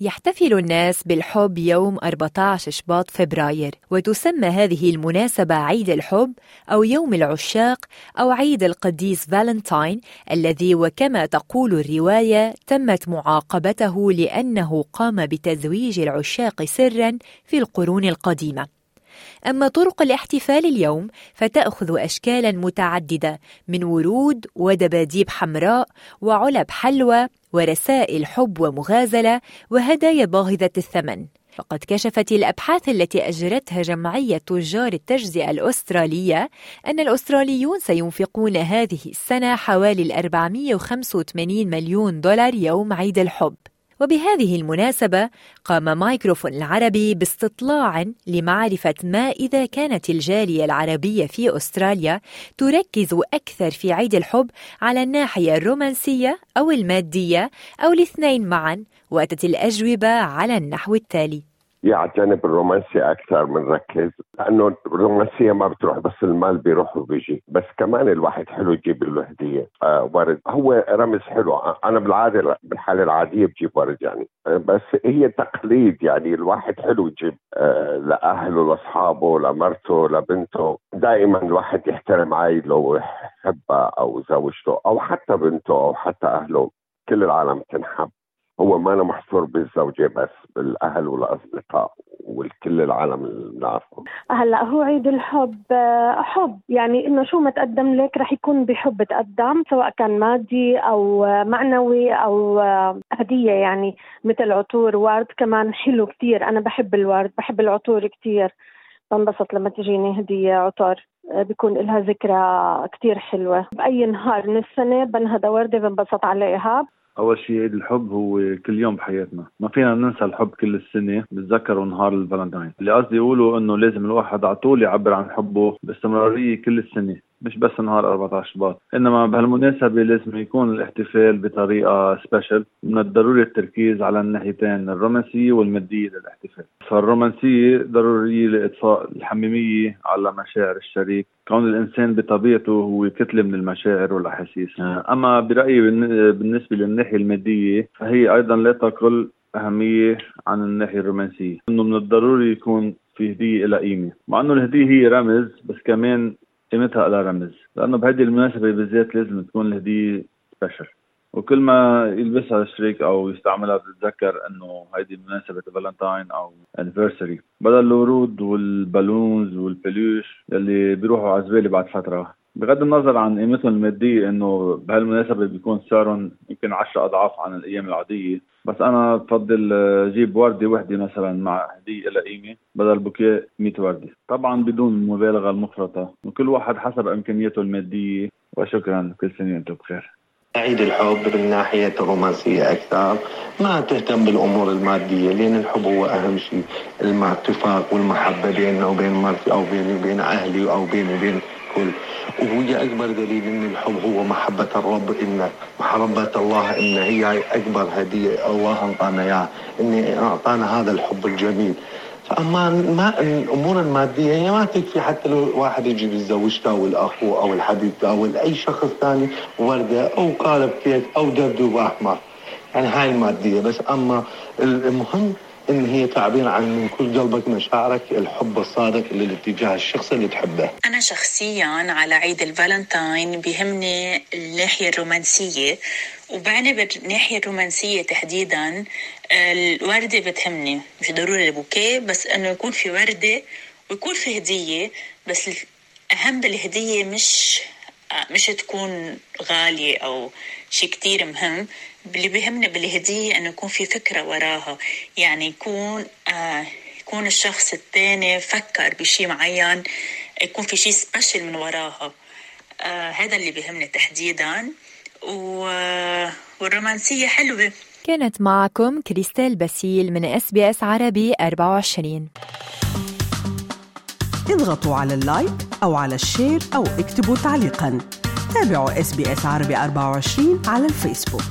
يحتفل الناس بالحب يوم 14 شباط فبراير وتسمى هذه المناسبة عيد الحب أو يوم العشاق أو عيد القديس فالنتاين الذي وكما تقول الرواية تمت معاقبته لأنه قام بتزويج العشاق سرا في القرون القديمة. أما طرق الاحتفال اليوم فتأخذ أشكالا متعددة من ورود ودباديب حمراء وعلب حلوى ورسائل حب ومغازلة وهدايا باهظة الثمن. فقد كشفت الأبحاث التي أجرتها جمعية تجار التجزئة الأسترالية أن الأستراليون سينفقون هذه السنة حوالي 485 مليون دولار يوم عيد الحب. وبهذه المناسبة قام مايكروفون العربي باستطلاع لمعرفة ما إذا كانت الجالية العربية في أستراليا تركز أكثر في عيد الحب على الناحية الرومانسية أو المادية أو الاثنين معا وأتت الأجوبة على النحو التالي. الجانب الرومانسي أكثر بنركز لأنه الرومانسية ما بتروح بس المال بيروح وبيجي بس كمان الواحد حلو يجيب له هدية آه ورد. هو رمز حلو. أنا بالعادة بالحالة العادية بجيب ورد يعني. بس هي تقليد يعني. الواحد حلو يجيب آه لأهله لأصحابه لمرته لبنته. دائما الواحد يحترم عائله ويحبها أو زوجته أو حتى بنته أو حتى أهله. كل العالم تنحب. هو ما أنا محصور بالزوجة بس بالأهل والأصدقاء والكل العالم اللي بنعرفه هلأ هو عيد الحب آه، حب. يعني إنه شو ما تقدم لك؟ رح يكون بحب تقدم سواء كان مادي أو معنوي أو آه، هدية يعني مثل عطور ورد كمان حلو كثير أنا بحب الورد بحب العطور كثير بنبسط لما تجيني هدية عطر. آه، بيكون لها ذكرى كثير حلوة. بأي نهار من السنة بنهدى وردة بنبسط عليها. أول شيء عيد الحب هو كل يوم بحياتنا. ما فينا ننسى الحب كل السنة بنتذكره نهار الفالنتاين. اللي قصدي اقوله إنه لازم الواحد على طول يعبر عن حبه باستمرارية كل السنة مش بس نهار 14 شباط إنما بهالمناسبة لازم يكون الاحتفال بطريقة special من الضروري التركيز على الناحيتين الرومانسية والمادية للاحتفال. فالرومانسيه ضروريه لإضفاء الحميمية على مشاعر الشريك. كون الإنسان بطبيعته هو كتلة من المشاعر والأحاسيس. أما برأيي بالنسبة للناحية المادية فهي أيضا لا تقل أهمية عن الناحية الرومانسية. إنه من الضروري يكون في هدية لها قيمة. مع إنه الهدية هي رمز بس كمان قيمتها لها رمز. لأنه بهذه المناسبة بالذات لازم تكون الهدية special وكل ما يلبسها الشريك أو يستعملها بتتذكر إنه هيدي مناسبة فالنتاين أو anniversary بدل الورود وال balloons وال plush اللي بيروحوا على الزبالة بعد فترة. بغض النظر عن قيمتهم المادية إنه بهالمناسبة بيكون سعرهم يمكن 10 أضعاف عن الأيام العادية. بس أنا بفضل جيب وردة وحدة مثلا مع هدية لها قيمة بدل بوكيه 100 وردة. طبعا بدون المبالغه المفرطة. وكل واحد حسب إمكانياته المادية. وشكرا. كل سنة وأنتم بخير. عيد الحب من ناحية الرومانسية أكثر. ما تهتم بالأمور المادية لأن الحب هو أهم شيء. الاتفاق والمحبة بيننا وبين مرتي أو بيني وبين أهلي أو بيني وبين كل. وهي أكبر دليل أن الحب هو محبة الرب إن محبة الله إن هي أكبر هدية. الله أعطانا إياها. إن أعطانا هذا الحب الجميل. فأما ما الأمور المادية هي ما تكفي حتى لو واحد يجي يتزوجته أو الأخو أو الحبيب أو أي شخص ثاني وردة أو قالب كيك أو دبدوب أحمر يعني هاي المادية بس. أما المهم إن هي تعبير عن من كل قلبك مشاعرك الحب الصادق للاتجاه الشخص اللي تحبه. أنا شخصيا على عيد الفالنتاين بيهمني الناحيه الرومانسية. وبعني بالناحيه الرومانسيه تحديدا الوردة بتهمني مش ضروري البوكيه بس إنه يكون في وردة ويكون في هدية بس الاهم بالهدية مش مش تكون غالية أو شيء كتير مهم اللي بيهمني بالهدية أنه يكون في فكرة وراها يعني يكون آه يكون الشخص الثاني فكر بشيء معين يكون في شيء special من وراها. آه هذا اللي بيهمني تحديدا. والرومانسية حلوة. كانت معكم كريستال باسيل من SBS عربي 24 اضغطوا على ال like أو على ال share أو اكتبوا تعليقا. تابعوا SBS عربي 24 على الفيسبوك.